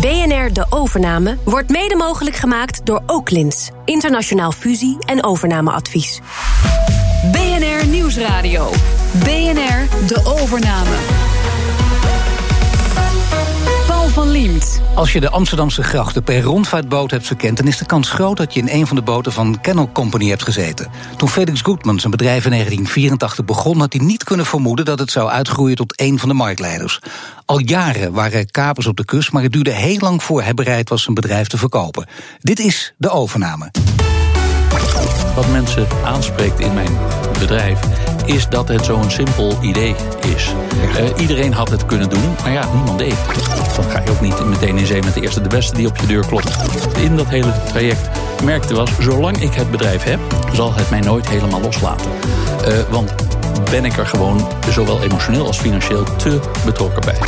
BNR De Overname wordt mede mogelijk gemaakt door Oaklins. Internationaal fusie- en overnameadvies. BNR Nieuwsradio. BNR De Overname. Als je de Amsterdamse grachten per rondvaartboot hebt verkend, dan is de kans groot dat je in een van de boten van Kennel Company hebt gezeten. Toen Felix Goodman zijn bedrijf in 1984 begon, had hij niet kunnen vermoeden dat het zou uitgroeien tot een van de marktleiders. Al jaren waren er kapers op de kust, maar het duurde heel lang voor hij bereid was zijn bedrijf te verkopen. Dit is de overname. Wat mensen aanspreekt in mijn bedrijf is dat het zo'n simpel idee is. Uh, iedereen had het kunnen doen, maar ja, niemand deed. Dan ga je ook niet meteen in zee met de eerste de beste die op je deur klopt. In dat hele traject merkte was, zolang ik het bedrijf heb, zal het mij nooit helemaal loslaten. Uh, want ben ik er gewoon zowel emotioneel als financieel te betrokken bij.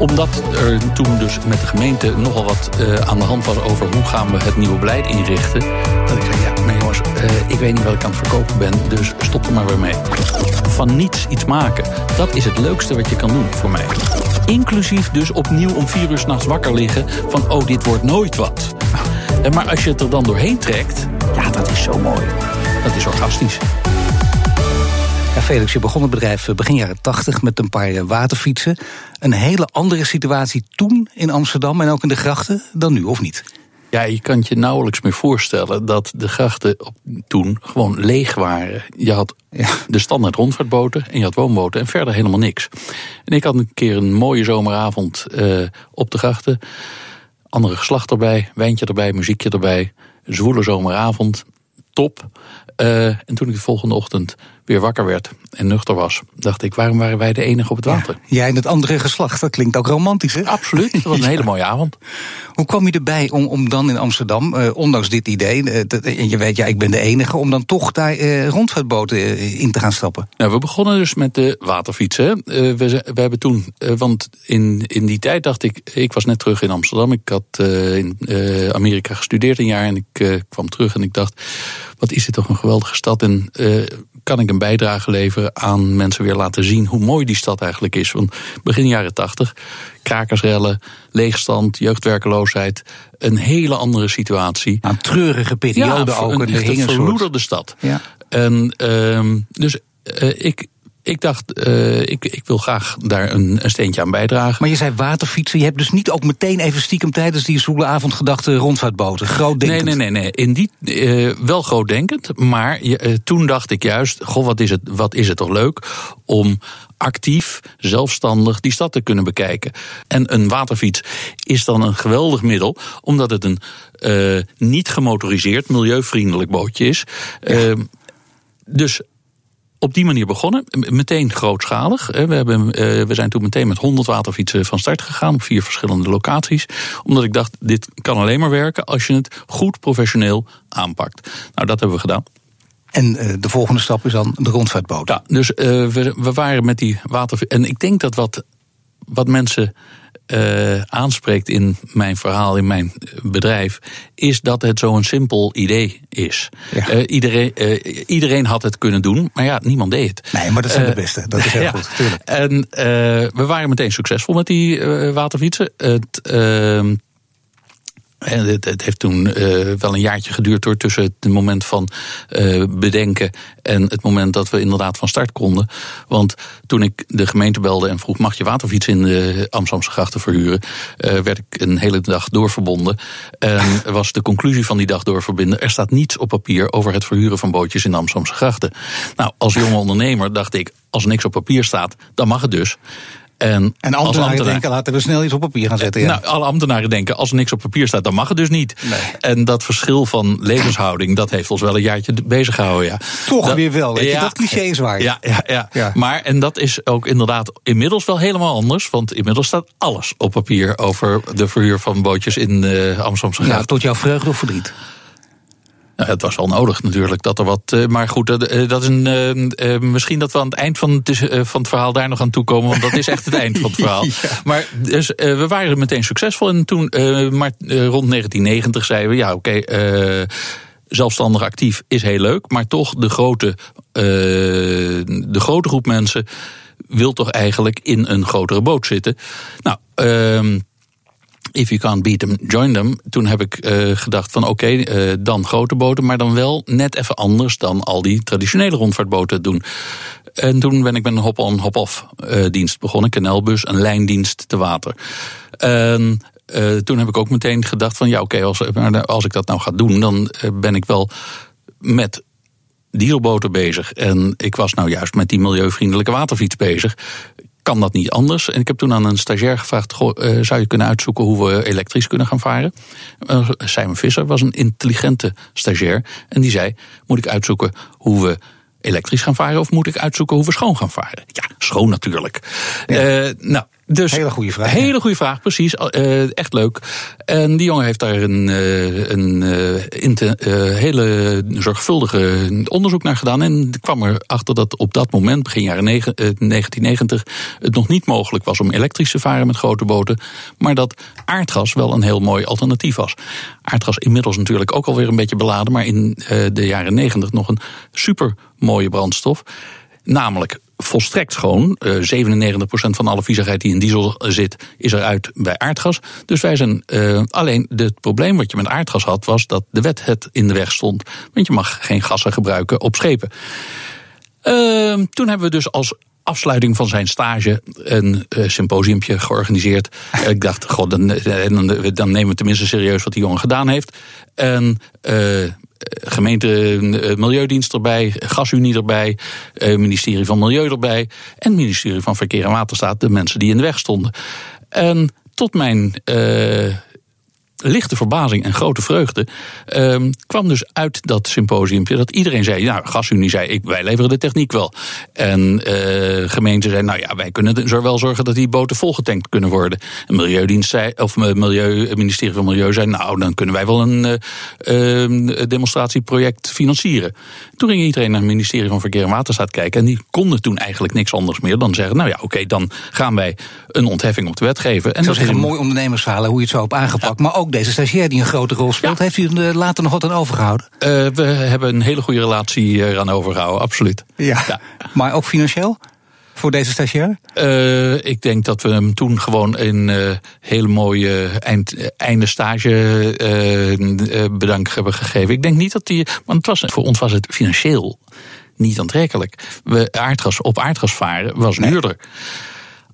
Omdat er toen dus met de gemeente nogal wat uh, aan de hand was over hoe gaan we het nieuwe beleid inrichten. Dat ik zei, ja, maar jongens, uh, ik weet niet wat ik aan het verkopen ben, dus stop er maar weer mee. Van niets iets maken, dat is het leukste wat je kan doen voor mij. Inclusief dus opnieuw om vier uur s'nachts wakker liggen van, oh, dit wordt nooit wat. Maar als je het er dan doorheen trekt, ja, dat is zo mooi. Dat is orgastisch. Felix, je begon het bedrijf begin jaren 80 met een paar waterfietsen. Een hele andere situatie toen in Amsterdam en ook in de grachten dan nu, of niet? Ja, je kan je nauwelijks meer voorstellen dat de grachten op, toen gewoon leeg waren. Je had ja. de standaard rondvaartboten en je had woonboten en verder helemaal niks. En ik had een keer een mooie zomeravond uh, op de grachten. Andere geslacht erbij, wijntje erbij, muziekje erbij. Zwoele zomeravond, top. Uh, en toen ik de volgende ochtend weer wakker werd en nuchter was, dacht ik, waarom waren wij de enige op het water? Ja, jij en het andere geslacht, dat klinkt ook romantisch, hè? Absoluut, dat was een hele mooie avond. Hoe kwam je erbij om, om dan in Amsterdam, uh, ondanks dit idee, en je weet, ja, ik ben de enige, om dan toch daar uh, rondvaartboten in te gaan stappen? Nou, we begonnen dus met de waterfietsen. we, we hebben toen, want in, in die tijd dacht ik, ik was net terug in Amsterdam. Ik had in Amerika gestudeerd een jaar en ik kwam terug en ik dacht, wat is dit toch een geweldige stad en kan ik een bijdrage leveren aan mensen weer laten zien hoe mooi die stad eigenlijk is. Want begin jaren tachtig, krakersrellen, leegstand, jeugdwerkeloosheid, een hele andere situatie. Een treurige periode ja, ook. Een, een, verloederde stad. Ja. En uh, dus uh, ik, ik dacht, uh, ik, ik wil graag daar een, een, steentje aan bijdragen. Maar je zei waterfietsen. Je hebt dus niet ook meteen even stiekem tijdens die zoele avond gedacht rondvaartboten. Grootdenkend. Nee, nee, nee. nee. In die, uh, wel grootdenkend. Maar uh, toen dacht ik juist, goh, wat is, het, wat is het toch leuk om actief, zelfstandig die stad te kunnen bekijken. En een waterfiets is dan een geweldig middel, omdat het een uh, niet gemotoriseerd, milieuvriendelijk bootje is. Ja. dus op die manier begonnen. Meteen grootschalig. We, hebben, we zijn toen meteen met 100 waterfietsen van start gegaan op vier verschillende locaties. Omdat ik dacht, dit kan alleen maar werken als je het goed professioneel aanpakt. Nou, dat hebben we gedaan. En uh, de volgende stap is dan de rondvaartboot. Ja, dus uh, we, we waren met die waterfietsen. En ik denk dat wat, wat mensen uh, aanspreekt in mijn verhaal, in mijn bedrijf, is dat het zo'n simpel idee is. Ja. Uh, iedereen, uh, iedereen had het kunnen doen, maar ja, niemand deed het. Nee, maar dat zijn de beste. Dat is heel ja. goed. Tuurlijk. En we waren meteen succesvol met die waterfietsen. Het, ehm, en het, het, heeft toen uh, wel een jaartje geduurd door tussen het moment van uh, bedenken en het moment dat we inderdaad van start konden. Want toen ik de gemeente belde en vroeg: mag je waterfiets in de Amsterdamse grachten verhuren? Uh, werd ik een hele dag doorverbonden. En was de conclusie van die dag doorverbinden: er staat niets op papier over het verhuren van bootjes in de Amsterdamse grachten. Nou, als jonge ondernemer dacht ik: als niks op papier staat, dan mag het dus. En, en ambtenaren ambtenaar, denken, laten we snel iets op papier gaan zetten. Ja. Nou, alle ambtenaren denken, als er niks op papier staat, dan mag het dus niet. Nee. En dat verschil van levenshouding, dat heeft ons wel een jaartje bezig gehouden. Ja. Toch dat, weer wel, weet ja, je, dat cliché is waar. Ja, ja, ja, ja. Maar, en dat is ook inderdaad inmiddels wel helemaal anders. Want inmiddels staat alles op papier over de verhuur van bootjes in uh, Amsterdamse Ja, tot jouw vreugde of verdriet? Nou, het was wel nodig natuurlijk dat er wat. Uh, maar goed, dat, uh, dat is een. Uh, misschien dat we aan het eind van het, van het verhaal daar nog aan toekomen. Want dat is echt het eind van het verhaal. ja. Maar dus, we waren meteen succesvol. En toen, maar rond 1990 zeiden we: ja, oké. Okay, zelfstandig actief is heel leuk. Maar toch, de grote, de grote groep mensen wil toch eigenlijk in een grotere boot zitten. Nou. If you can't beat them, join them. Toen heb ik uh, gedacht van oké, uh, dan grote boten, maar dan wel net even anders dan al die traditionele rondvaartboten doen. En toen ben ik met een hop-on, hop-off uh, dienst begonnen. Kanaalbus, een lijndienst te water. En toen heb ik ook meteen gedacht van ja oké, als, als ik dat nou ga doen, dan ben ik wel met dierenboten bezig. En ik was nou juist met die milieuvriendelijke waterfiets bezig kan dat niet anders? En ik heb toen aan een stagiair gevraagd: goh, uh, zou je kunnen uitzoeken hoe we elektrisch kunnen gaan varen? Uh, Simon Visser was een intelligente stagiair. En die zei: Moet ik uitzoeken hoe we elektrisch gaan varen of moet ik uitzoeken hoe we schoon gaan varen? Ja, schoon natuurlijk. Ja. Uh, nou, dus, hele goede vraag. Hele goede vraag, precies. Uh, echt leuk. En die jongen heeft daar een, uh, een uh, hele zorgvuldige onderzoek naar gedaan. En kwam erachter dat op dat moment, begin jaren 9, 1990, het nog niet mogelijk was om elektrisch te varen met grote boten. Maar dat aardgas wel een heel mooi alternatief was. Aardgas inmiddels natuurlijk ook alweer een beetje beladen. Maar in de jaren 90 nog een super mooie brandstof. Namelijk volstrekt schoon. Uh, 97% van alle viezigheid die in diesel zit, is eruit bij aardgas. Dus wij zijn. Uh, alleen het probleem wat je met aardgas had, was dat de wet het in de weg stond. Want je mag geen gassen gebruiken op schepen. Uh, toen hebben we dus als afsluiting van zijn stage een uh, symposiumpje georganiseerd. ik dacht, god, dan, dan, dan nemen we tenminste serieus wat die jongen gedaan heeft. En gemeente eh, Milieudienst erbij, Gasunie erbij, eh, ministerie van Milieu erbij en ministerie van Verkeer en Waterstaat, de mensen die in de weg stonden. En tot mijn lichte verbazing en grote vreugde um, kwam dus uit dat symposiumpje dat iedereen zei: Nou, Gasunie zei, ik, wij leveren de techniek wel. En uh, gemeente zei: Nou ja, wij kunnen er wel zorgen dat die boten volgetankt kunnen worden. En Milieudienst zei, of Milieu, het ministerie van Milieu zei: Nou, dan kunnen wij wel een uh, demonstratieproject financieren. Toen ging iedereen naar het ministerie van Verkeer en Waterstaat kijken. En die konden toen eigenlijk niks anders meer dan zeggen: Nou ja, oké, okay, dan gaan wij een ontheffing op de wet geven. En dat is een mooi ondernemersverhaal hoe je het zo hebt aangepakt. Ja. Maar ook deze stagiair die een grote rol speelt. Ja. Heeft u er later nog wat aan overgehouden? Uh, we hebben een hele goede relatie eraan overgehouden, absoluut. Ja. ja. Maar ook financieel? Voor deze stagiair? Uh, ik denk dat we hem toen gewoon een uh, hele mooie eind, einde stage bedankt hebben gegeven. Ik denk niet dat die. Want het was, voor ons was het financieel niet aantrekkelijk. We aardgas, op aardgas varen was duurder. Nee.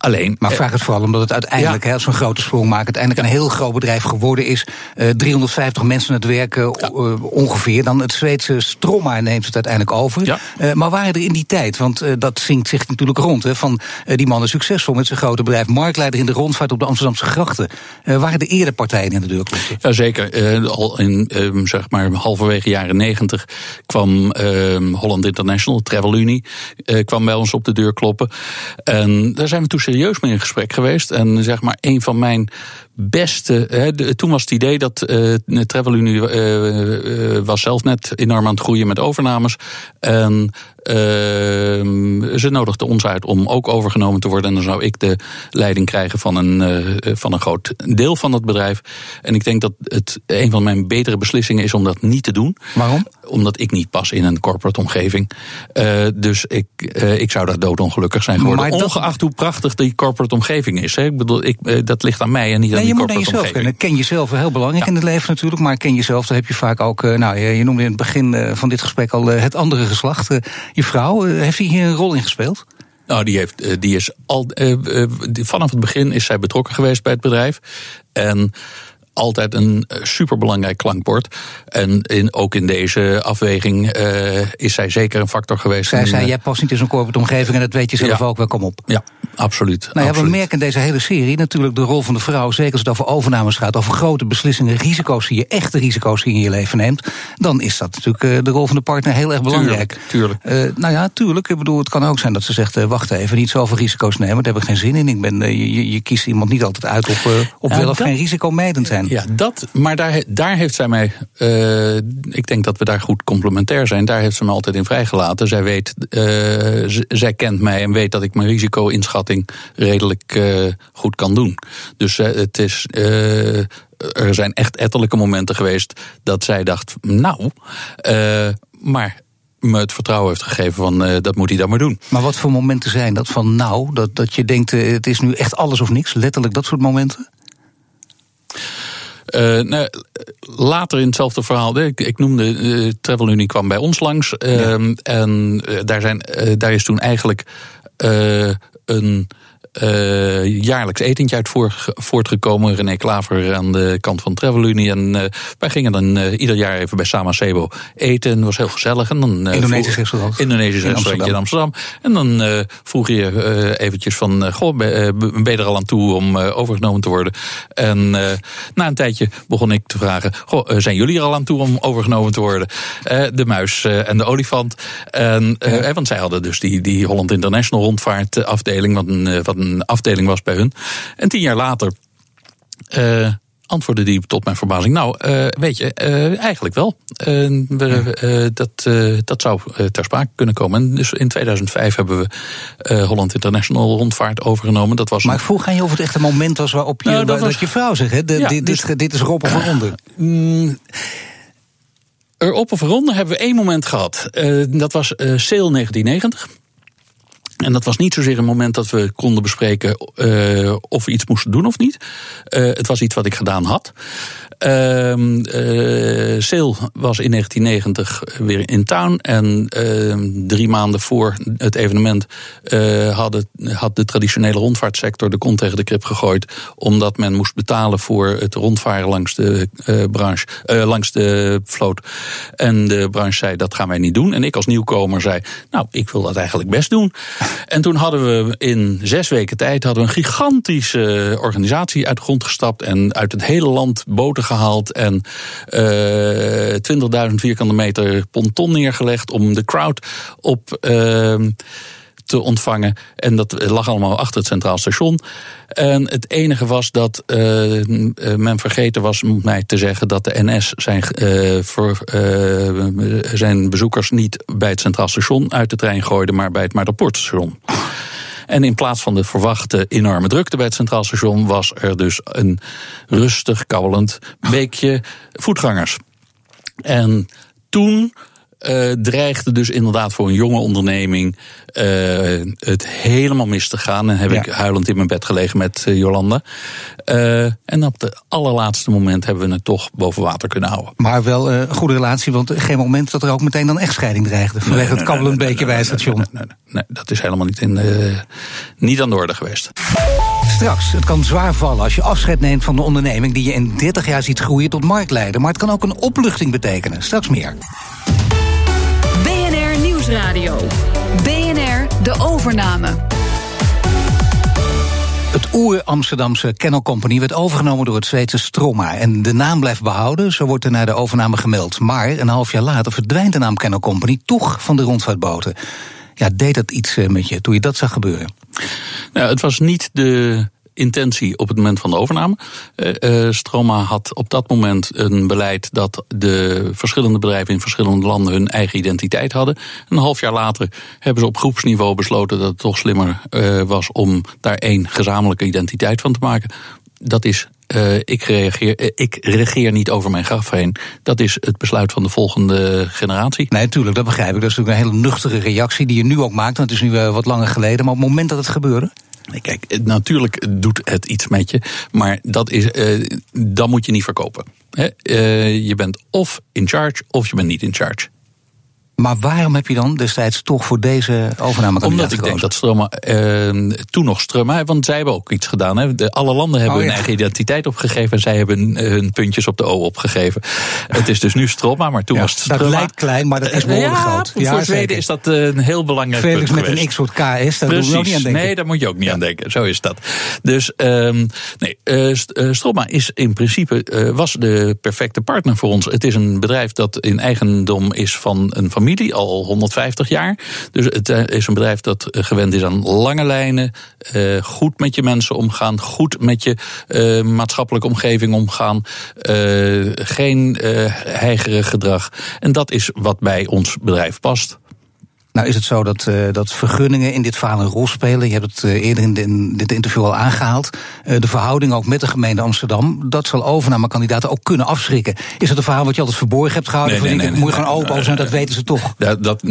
Alleen, maar vraag het vooral omdat het uiteindelijk, ja. zo'n grote sprong maakt, uiteindelijk een heel groot bedrijf geworden is. Uh, 350 mensen het werken ja. uh, ongeveer. Dan het Zweedse Stroma neemt het uiteindelijk over. Ja. Uh, maar waren er in die tijd, want dat zingt zich natuurlijk rond, hè, van die man is succesvol met zijn grote bedrijf, marktleider in de rondvaart op de Amsterdamse grachten. waren er eerder partijen in de deur kloppen? Jazeker. al in um, zeg maar halverwege jaren negentig kwam Holland International, Travel Unie, kwam bij ons op de deur kloppen. En daar zijn we toen serieus mee in gesprek geweest. En zeg maar, een van mijn beste. Hè, de, toen was het idee dat uh, Travel Unie uh, uh, was zelf net enorm aan het groeien met overnames. En ze nodigde ons uit om ook overgenomen te worden. En dan zou ik de leiding krijgen van een, van een groot deel van het bedrijf. En ik denk dat het een van mijn betere beslissingen is om dat niet te doen. Waarom? Omdat ik niet pas in een corporate omgeving. dus ik, ik zou daar doodongelukkig zijn geworden. Maar Ongeacht hoe prachtig die corporate omgeving is. Hè. Ik bedoel, ik, dat ligt aan mij en niet aan je moet naar jezelf kennen. Ken jezelf heel belangrijk ja. in het leven natuurlijk. Maar ken jezelf, daar heb je vaak ook. Nou, je noemde in het begin van dit gesprek al het andere geslacht. Je vrouw, heeft die hier een rol in gespeeld? Nou, die, heeft, die is al. vanaf het begin is zij betrokken geweest bij het bedrijf. En altijd een superbelangrijk klankbord. En in, ook in deze afweging uh, is zij zeker een factor geweest. Zij zei, jij past niet in zo'n corporate omgeving en dat weet je zelf ja, ook wel, kom op. Ja, absoluut. Nou ja, we merken in deze hele serie natuurlijk de rol van de vrouw, zeker als het over overnames gaat, over grote beslissingen, risico's die je, echte risico's die je in je leven neemt, dan is dat natuurlijk de rol van de partner heel erg belangrijk. Tuurlijk. tuurlijk. Uh, nou ja, tuurlijk. Ik bedoel, het kan ook zijn dat ze zegt, wacht even, niet zoveel risico's nemen, daar heb ik geen zin in. Ik ben, je, je, kiest iemand niet altijd uit op, op ja, wel of dat, geen risicomijdend zijn. Ja, dat maar daar, daar heeft zij mij. Uh, ik denk dat we daar goed complementair zijn. Daar heeft ze me altijd in vrijgelaten. Zij weet, uh, zij kent mij en weet dat ik mijn risico-inschatting redelijk uh, goed kan doen. Dus het is. er zijn echt etterlijke momenten geweest dat zij dacht, nou, maar me het vertrouwen heeft gegeven van uh, dat moet hij dan maar doen. Maar wat voor momenten zijn dat van nou, dat, dat je denkt uh, het is nu echt alles of niks, letterlijk dat soort momenten? Nou, later in hetzelfde verhaal, ik, ik noemde uh, Travel Unie kwam bij ons langs. Ja. Ehm, en daar, zijn, daar is toen eigenlijk een uh, jaarlijks etentje uit voortgekomen. René Klaver aan de kant van Travelunie. En uh, wij gingen dan uh, ieder jaar even bij Sama Sebo eten. Was heel gezellig. En dan, Indonesisch restaurant. Indonesisch in restaurantje in Amsterdam. En dan vroeg je eventjes van, goh, ben je er al aan toe om overgenomen te worden? En na een tijdje begon ik te vragen, goh, zijn jullie er al aan toe om overgenomen te worden? de muis en de olifant. En, ja. want zij hadden dus die, die Holland International rondvaartafdeling, wat een, wat een een afdeling was bij hun. En tien jaar later uh, antwoordde die tot mijn verbazing: Nou, uh, weet je, uh, eigenlijk wel. we, dat, dat zou ter sprake kunnen komen. En dus in 2005 hebben we Holland International rondvaart overgenomen. Dat was maar ik vroeg aan je of het echt een moment was waarop je, nou, dat, was, je vrouw zegt: hè, ja, dit, dus, dit, dit, is erop of eronder. Mm, erop of eronder hebben we één moment gehad. dat was Sale 1990. En dat was niet zozeer een moment dat we konden bespreken uh, of we iets moesten doen of niet. Uh, het was iets wat ik gedaan had. Uh, uh, Sale was in 1990 weer in town. En uh, drie maanden voor het evenement uh, had, had de traditionele rondvaartsector de kont tegen de krip gegooid. Omdat men moest betalen voor het rondvaren langs de branche, langs de vloot. En de branche zei dat gaan wij niet doen. En ik als nieuwkomer zei, nou ik wil dat eigenlijk best doen. En toen hadden we in zes weken tijd hadden we een gigantische organisatie uit de grond gestapt. En uit het hele land boten gehaald en uh, eh, 20.000 vierkante meter ponton neergelegd om de crowd op. Uh, te ontvangen. En dat lag allemaal achter het Centraal Station. En het enige was dat uh, men vergeten was om mij te zeggen dat de NS zijn, uh, voor, zijn bezoekers niet bij het Centraal Station uit de trein gooide, maar bij het Maarderpoortstation. En in plaats van de verwachte enorme drukte bij het Centraal Station was er dus een rustig kabbelend beekje voetgangers. En toen uh, dreigde dus inderdaad voor een jonge onderneming uh, het helemaal mis te gaan. En heb ik huilend in mijn bed gelegen met uh, Jolanda. en op het allerlaatste moment hebben we het toch boven water kunnen houden. Maar wel een goede relatie, want geen moment dat er ook meteen dan echtscheiding dreigde. Vanwege het kabbelend beetje bij het station. Nee, nee, dat is helemaal niet, in, niet aan de orde geweest. Straks, het kan zwaar vallen als je afscheid neemt van de onderneming die je in 30 jaar ziet groeien tot marktleider. Maar het kan ook een opluchting betekenen. Straks meer. Nieuwsradio. BNR De Overname. Het oer-Amsterdamse Kennel Company werd overgenomen door het Zweedse Stroma. En de naam blijft behouden, zo wordt er naar de overname gemeld. Maar een half jaar later verdwijnt de naam Kennel Company toch van de rondvaartboten. Ja, deed dat iets eh, met je toen je dat zag gebeuren? Nou, het was niet de intentie op het moment van de overname. Uh, Stroma had op dat moment een beleid dat de verschillende bedrijven in verschillende landen hun eigen identiteit hadden. Een half jaar later hebben ze op groepsniveau besloten dat het toch slimmer uh, was om daar één gezamenlijke identiteit van te maken. Dat is ik, reageer, ik regeer niet over mijn graf heen. Dat is het besluit van de volgende generatie. Nee, natuurlijk, dat begrijp ik. Dat is natuurlijk een hele nuchtere reactie die je nu ook maakt. Want het is nu wat langer geleden. Maar op het moment dat het gebeurde. Kijk, natuurlijk doet het iets met je, maar dat, is, uh, dat moet je niet verkopen. He, uh, je bent of in charge of je bent niet in charge. Maar waarom heb je dan destijds toch voor deze overname Omdat ik denk dat Stroma, uh, toen nog Stroma, want zij hebben ook iets gedaan. Hè. De, alle landen hebben oh, hun eigen identiteit opgegeven en zij hebben hun puntjes op de O opgegeven. het is dus nu Stroma, maar toen was het Stroma. Dat lijkt klein, maar dat is behoorlijk ja, groot. Ja, voor Zweden is dat een heel belangrijk Felix met een X soort K is, daar Precies. moet je ook niet aan denken. Nee, daar moet je ook niet aan denken. Zo is dat. Dus um, nee, uh, Stroma is in principe uh, was de perfecte partner voor ons. Het is een bedrijf dat in eigendom is van een familie al 150 jaar. Dus het eh, is een bedrijf dat eh, gewend is aan lange lijnen, eh, goed met je mensen omgaan, goed met je maatschappelijke omgeving omgaan, geen heigerig gedrag. En dat is wat bij ons bedrijf past. Nou is het zo dat, uh, dat vergunningen in dit verhaal een rol spelen. Je hebt het uh, eerder in, in, dit interview al aangehaald. Uh, de verhouding ook met de gemeente Amsterdam. Dat zal overnamekandidaten ook kunnen afschrikken. Is dat een verhaal wat je altijd verborgen hebt gehouden? Nee, nee, nee, moet je gewoon open zijn, dat weten ze toch? Dat, dat,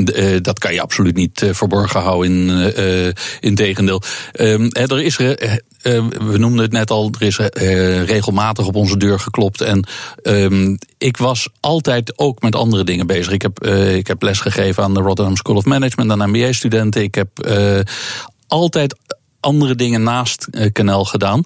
dat kan je absoluut niet verborgen houden. In, in tegendeel. Ehm, er is we noemden het net al, er is regelmatig op onze deur geklopt. En ehm, ik was altijd ook met andere dingen bezig. Ik heb, ik heb les gegeven aan de Rotterdam School of Management, aan MBA-studenten. Ik heb altijd andere dingen naast uh, Canal gedaan.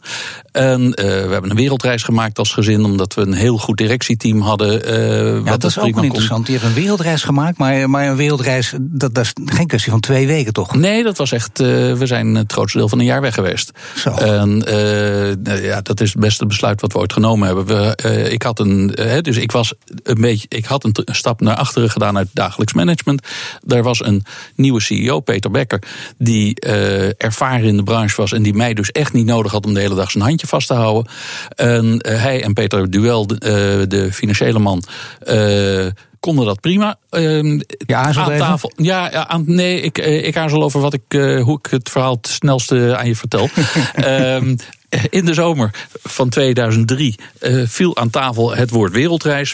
En uh, we hebben een wereldreis gemaakt als gezin, omdat we een heel goed directieteam hadden. Uh, ja, dat is ook wel interessant. Je hebt een wereldreis gemaakt, maar, maar een weelreis, dat, dat, is geen kwestie van twee weken, toch? Nee, dat was echt. we zijn het grootste deel van een jaar weg geweest. Zo. En ja, dat is het beste besluit wat we ooit genomen hebben. We, ik had een, dus ik was een beetje, ik had een, een stap naar achteren gedaan uit dagelijks management. Daar was een nieuwe CEO, Peter Becker, die ervaren in de branche was en die mij dus echt niet nodig had om de hele dag zijn handje vast te houden. En uh, hij en Peter Duel, de, uh, de financiële man, uh, konden dat prima. Uh, ja, aan tafel. Ja, ja aan, nee, ik, ik aarzel over wat ik, hoe ik het verhaal het snelste aan je vertel. um, in de zomer van 2003 viel aan tafel het woord wereldreis.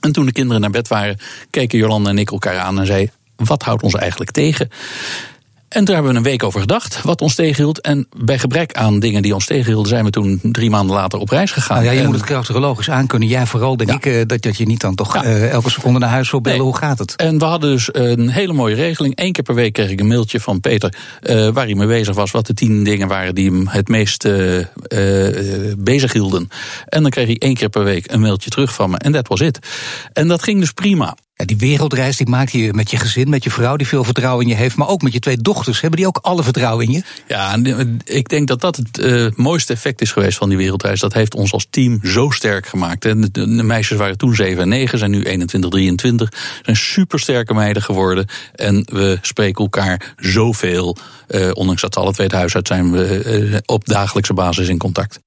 En toen de kinderen naar bed waren, keken Jolanda en ik elkaar aan en zei: Wat houdt ons eigenlijk tegen? En daar hebben we een week over gedacht, wat ons tegenhield. En bij gebrek aan dingen die ons tegenhielden, zijn we toen drie maanden later op reis gegaan. Nou ja, je moet het krachtologisch aankunnen. Jij vooral, denk ik, eh, dat, dat je niet dan toch uh, elke seconde naar huis wil bellen. Hoe gaat het? En we hadden dus een hele mooie regeling. Eén keer per week kreeg ik een mailtje van Peter, uh, waar hij mee bezig was. Wat de tien dingen waren die hem het meest bezig hielden. En dan kreeg hij één keer per week een mailtje terug van me. En dat was het. En dat ging dus prima. Die wereldreis die maak je met je gezin, met je vrouw die veel vertrouwen in je heeft, maar ook met je twee dochters. Hebben die ook alle vertrouwen in je? Ja, ik denk dat dat het uh, mooiste effect is geweest van die wereldreis. Dat heeft ons als team zo sterk gemaakt. De, meisjes waren toen 7 en 9, zijn nu 21, 23. Zijn supersterke meiden geworden. En we spreken elkaar zoveel. Uh, ondanks dat ze alle twee het huis uit zijn, we op dagelijkse basis in contact.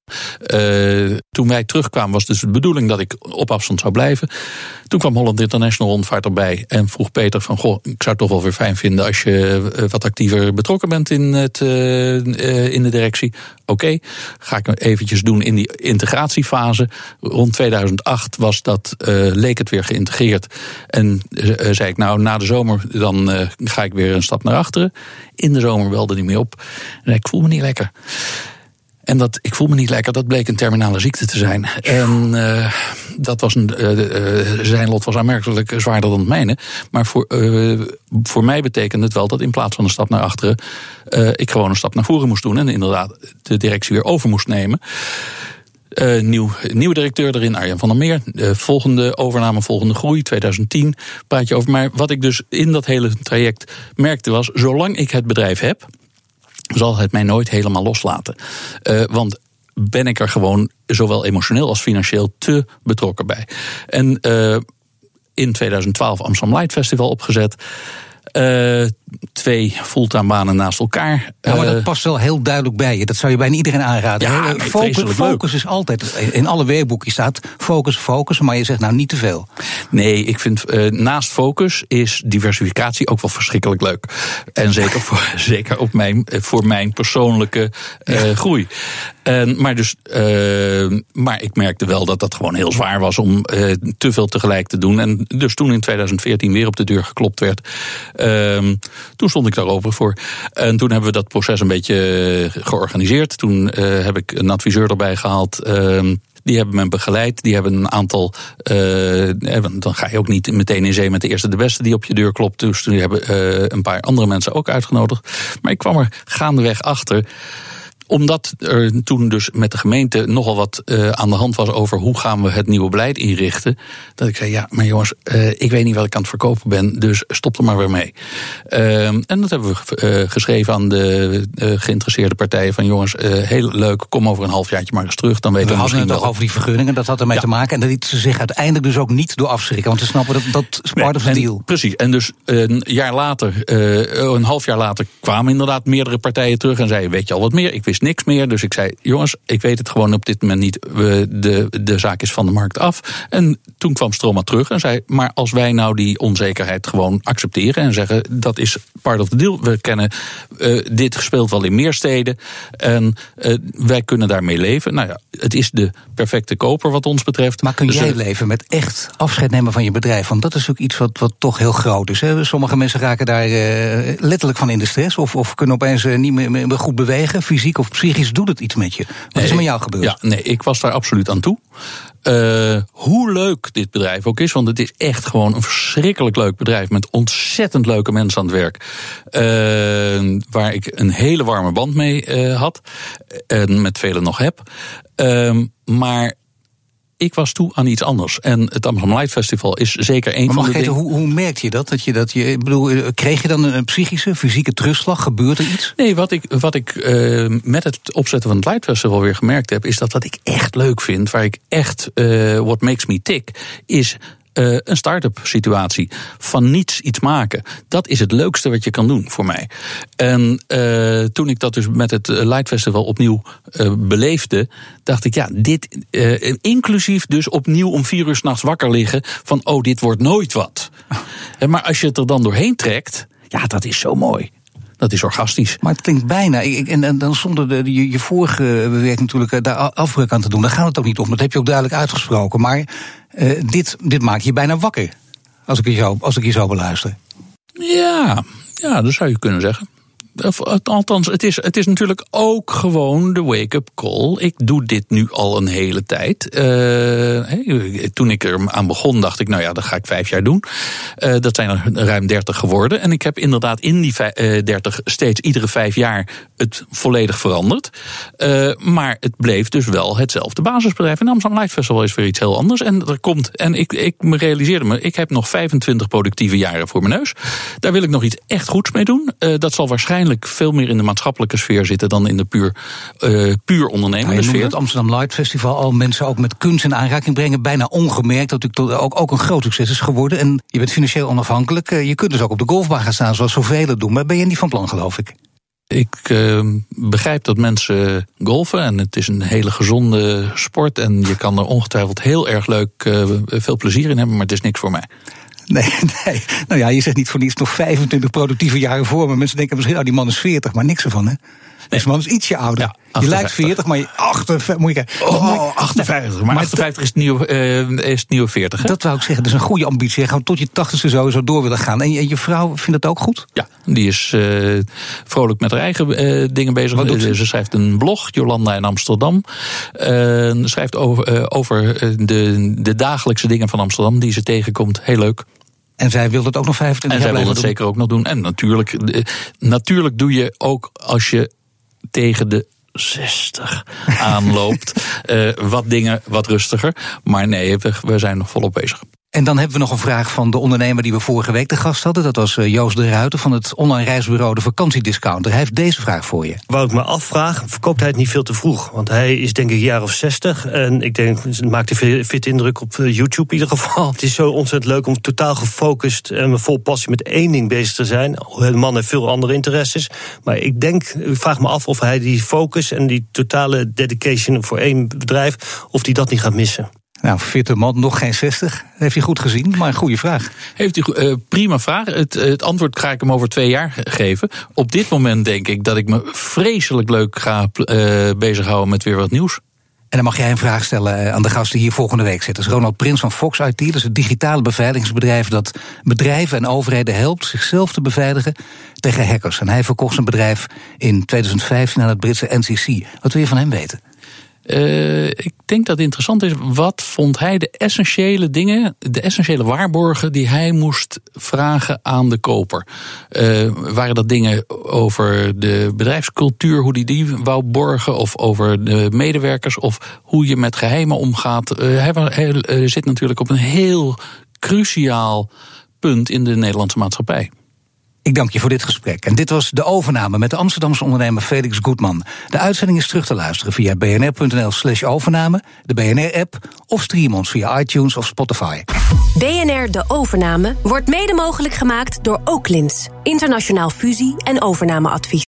Toen wij terugkwamen was dus de bedoeling dat ik op afstand zou blijven. Toen kwam Holland International Rondvaart erbij en vroeg Peter van... goh, ik zou het toch wel weer fijn vinden als je wat actiever betrokken bent in, het, in de directie. Oké, ga ik eventjes doen in die integratiefase. Rond 2008 was dat, leek het weer geïntegreerd. En zei ik nou, na de zomer dan ga ik weer een stap naar achteren. In de zomer belde hij me op en ik voel me niet lekker. En dat ik voel me niet lekker, dat bleek een terminale ziekte te zijn. En uh, dat was een, uh, zijn lot was aanmerkelijk zwaarder dan het mijne. Maar voor, voor mij betekende het wel dat in plaats van een stap naar achteren, ik gewoon een stap naar voren moest doen. En inderdaad de directie weer over moest nemen. Nieuw, nieuwe directeur erin, Arjen van der Meer. Volgende overname, volgende groei, 2010 praat je over. Maar wat ik dus in dat hele traject merkte was... zolang ik het bedrijf heb, zal het mij nooit helemaal loslaten. Uh, want ben ik er gewoon zowel emotioneel als financieel te betrokken bij. En in 2012 Amsterdam Light Festival opgezet. Uh, twee fulltime banen naast elkaar. Ja, maar dat eh, past wel heel duidelijk bij je. Dat zou je bijna iedereen aanraden. Ja, focus, focus is altijd. In alle weerboeken staat focus, focus. Maar je zegt nou niet te veel. Nee, ik vind uh, naast focus is diversificatie ook wel verschrikkelijk leuk. En zeker, voor, zeker op mijn, voor mijn persoonlijke ja. groei. En, maar, dus, maar ik merkte wel dat dat gewoon heel zwaar was om te veel tegelijk te doen. En dus toen in 2014 weer op de deur geklopt werd. Ehm, toen stond ik daar open voor. En toen hebben we dat proces een beetje eh, georganiseerd. Toen uh, heb ik een adviseur erbij gehaald. Die hebben me begeleid. Die hebben een aantal. Uh, dan ga je ook niet meteen in zee met de eerste de beste die op je deur klopt. Dus toen hebben uh, een paar andere mensen ook uitgenodigd. Maar ik kwam er gaandeweg achter omdat er toen dus met de gemeente nogal wat uh, aan de hand was over hoe gaan we het nieuwe beleid inrichten. Dat ik zei, ja, maar jongens, uh, ik weet niet wat ik aan het verkopen ben, dus stop er maar weer mee. Uh, en dat hebben we uh, geschreven aan de geïnteresseerde partijen van jongens, heel leuk, kom over een halfjaartje maar eens terug. Dan weten we, we hadden het toch over die vergunningen, dat had ermee ja. te maken. En dat lieten ze zich uiteindelijk dus ook niet door afschrikken, want ze snappen dat dat is part of the deal. Precies, en dus een jaar later, een half jaar later, kwamen inderdaad meerdere partijen terug en zeiden, weet je al wat meer? Ik wist niks meer. Dus ik zei, jongens, ik weet het gewoon op dit moment niet. We, de, de zaak is van de markt af. En toen kwam Stroma terug en zei, maar als wij nou die onzekerheid gewoon accepteren en zeggen, dat is part of the deal. We kennen uh, dit gespeeld wel in meer steden. En uh, wij kunnen daarmee leven. Nou ja, het is de perfecte koper wat ons betreft. Maar kun dus jij leven met echt afscheid nemen van je bedrijf? Want dat is ook iets wat, wat toch heel groot is. Hè? Sommige mensen raken daar uh, letterlijk van in de stress. Of, of kunnen opeens niet meer, meer goed bewegen, fysiek of psychisch doet het iets met je. Wat is er met jou gebeurd? Ja, nee, ik was daar absoluut aan toe. Uh, hoe leuk dit bedrijf ook is, want het is echt gewoon een verschrikkelijk leuk bedrijf met ontzettend leuke mensen aan het werk. Uh, waar ik een hele warme band mee uh, had en met velen nog heb. maar ik was toe aan iets anders. En het Amsterdam Light Festival is zeker een van de dingen... Hoe, hoe merkte je dat? dat, je, dat je, ik bedoel, eh, kreeg je dan een psychische, fysieke terugslag? Gebeurt er iets? Nee, wat ik, wat ik uh, met het opzetten van het Light Festival weer gemerkt heb... is dat wat ik echt leuk vind, waar ik echt uh, what makes me tick... is uh, een start-up situatie. Van niets iets maken. Dat is het leukste wat je kan doen voor mij. En uh, toen ik dat dus met het Light Festival opnieuw uh, beleefde, dacht ik, ja, dit, inclusief dus opnieuw om vier uur s'nachts wakker liggen van, oh, dit wordt nooit wat. maar als je het er dan doorheen trekt, ja, dat is zo mooi. Dat is orgastisch. Maar het klinkt bijna. Ik, en, en, dan zonder de, je, je vorige werk natuurlijk daar afbreuk aan te doen. Daar gaat het ook niet om. Dat heb je ook duidelijk uitgesproken. Maar uh, dit, dit maakt je bijna wakker. Als ik je zo, als ik je zo beluister. Ja, ja, dat zou je kunnen zeggen. Althans, het is, het is natuurlijk ook gewoon de wake-up call. Ik doe dit nu al een hele tijd. Uh, toen ik er aan begon, dacht ik, nou ja, dat ga ik vijf jaar doen. Uh, dat zijn er ruim dertig geworden. En ik heb inderdaad in die dertig steeds iedere vijf jaar het volledig veranderd. Uh, maar het bleef dus wel hetzelfde basisbedrijf. En Amsterdam Festival is weer iets heel anders. En er komt, en ik, ik me realiseerde me, ik heb nog 25 productieve jaren voor mijn neus. Daar wil ik nog iets echt goeds mee doen. dat zal waarschijnlijk veel meer in de maatschappelijke sfeer zitten dan in de puur, uh, puur ondernemende ja, sfeer. Het Amsterdam Light Festival al mensen ook met kunst in aanraking brengen, bijna ongemerkt. Dat natuurlijk ook, ook een groot succes is geworden. En je bent financieel onafhankelijk. Eh, je kunt dus ook op de golfbaan gaan staan, zoals zoveel het doen. Maar ben je niet van plan, geloof ik? Ik uh, begrijp dat mensen golfen en het is een hele gezonde sport. En je kan er ongetwijfeld heel erg leuk uh, veel plezier in hebben, maar het is niks voor mij. Nee, nee. Nou ja, je zegt niet voor niets nog 25 productieve jaren voor me. Mensen denken misschien, oh, die man is 40, maar niks ervan, hè? Deze man is ietsje ouder. je lijkt 40, maar je 58. Moet je oh, 58. Maar 58 is het, nieuwe, uh, is het nieuwe 40. Hè? Dat wou ik zeggen. Dat is een goede ambitie. Gewoon tot je 80ste sowieso door willen gaan. En je, en je vrouw vindt het ook goed? Ja, die is uh, vrolijk met haar eigen uh, dingen bezig. Wat doet ze? ze schrijft een blog, Jolanda in Amsterdam. Ze schrijft over, over de, de dagelijkse dingen van Amsterdam die ze tegenkomt. Heel leuk. En zij wil dat ook nog 25 en jaar zij wil dat zeker ook nog doen. En natuurlijk, natuurlijk doe je ook als je tegen de 60 aanloopt. uh, wat dingen wat rustiger. Maar nee, we, we zijn nog volop bezig. En dan hebben we nog een vraag van de ondernemer die we vorige week de gast hadden. Dat was eh, Joost de Ruiter van het online reisbureau De Vakantiediscounter. Hij heeft deze vraag voor je. Wou ik me afvraag, verkoopt hij het niet veel te vroeg? Want hij is denk ik een jaar of 60. En ik denk, het maakt een fit indruk op eh, YouTube in ieder geval. Het is zo ontzettend leuk om totaal gefocust en vol passie met één ding bezig te zijn. De man heeft veel andere interesses. Maar ik denk, ik vraag me af of hij die focus en die totale dedication voor één bedrijf, of hij dat niet gaat missen. Nou, fitte man, nog geen 60. Heeft hij goed gezien, maar een goede vraag. Heeft hij uh, prima vraag. Het, het, antwoord ga ik hem over twee jaar geven. Op dit moment denk ik dat ik me vreselijk leuk ga uh, bezighouden met weer wat nieuws. En dan mag jij een vraag stellen eh, aan de gasten die hier volgende week zitten. Dat is Ronald Prins van Fox IT. Dat is het digitale beveiligingsbedrijf dat bedrijven en overheden helpt zichzelf te beveiligen tegen hackers. En hij verkocht zijn bedrijf in 2015 aan het Britse NCC. Wat wil je van hem weten? Uh, ik denk dat het interessant is. Wat vond hij de essentiële dingen, de essentiële waarborgen die hij moest vragen aan de koper? Uh, waren dat dingen over de bedrijfscultuur, hoe die die wou borgen, of over de medewerkers, of hoe je met geheimen omgaat? Uh, hij, hij zit natuurlijk op een heel cruciaal punt in de Nederlandse maatschappij. Ik dank je voor dit gesprek. En dit was de overname met de Amsterdamse ondernemer Felix Goedman. De uitzending is terug te luisteren via bnr.nl/slash overname, de BNR-app of stream ons via iTunes of Spotify. BNR De Overname wordt mede mogelijk gemaakt door Oaklins, internationaal fusie- en overnameadvies.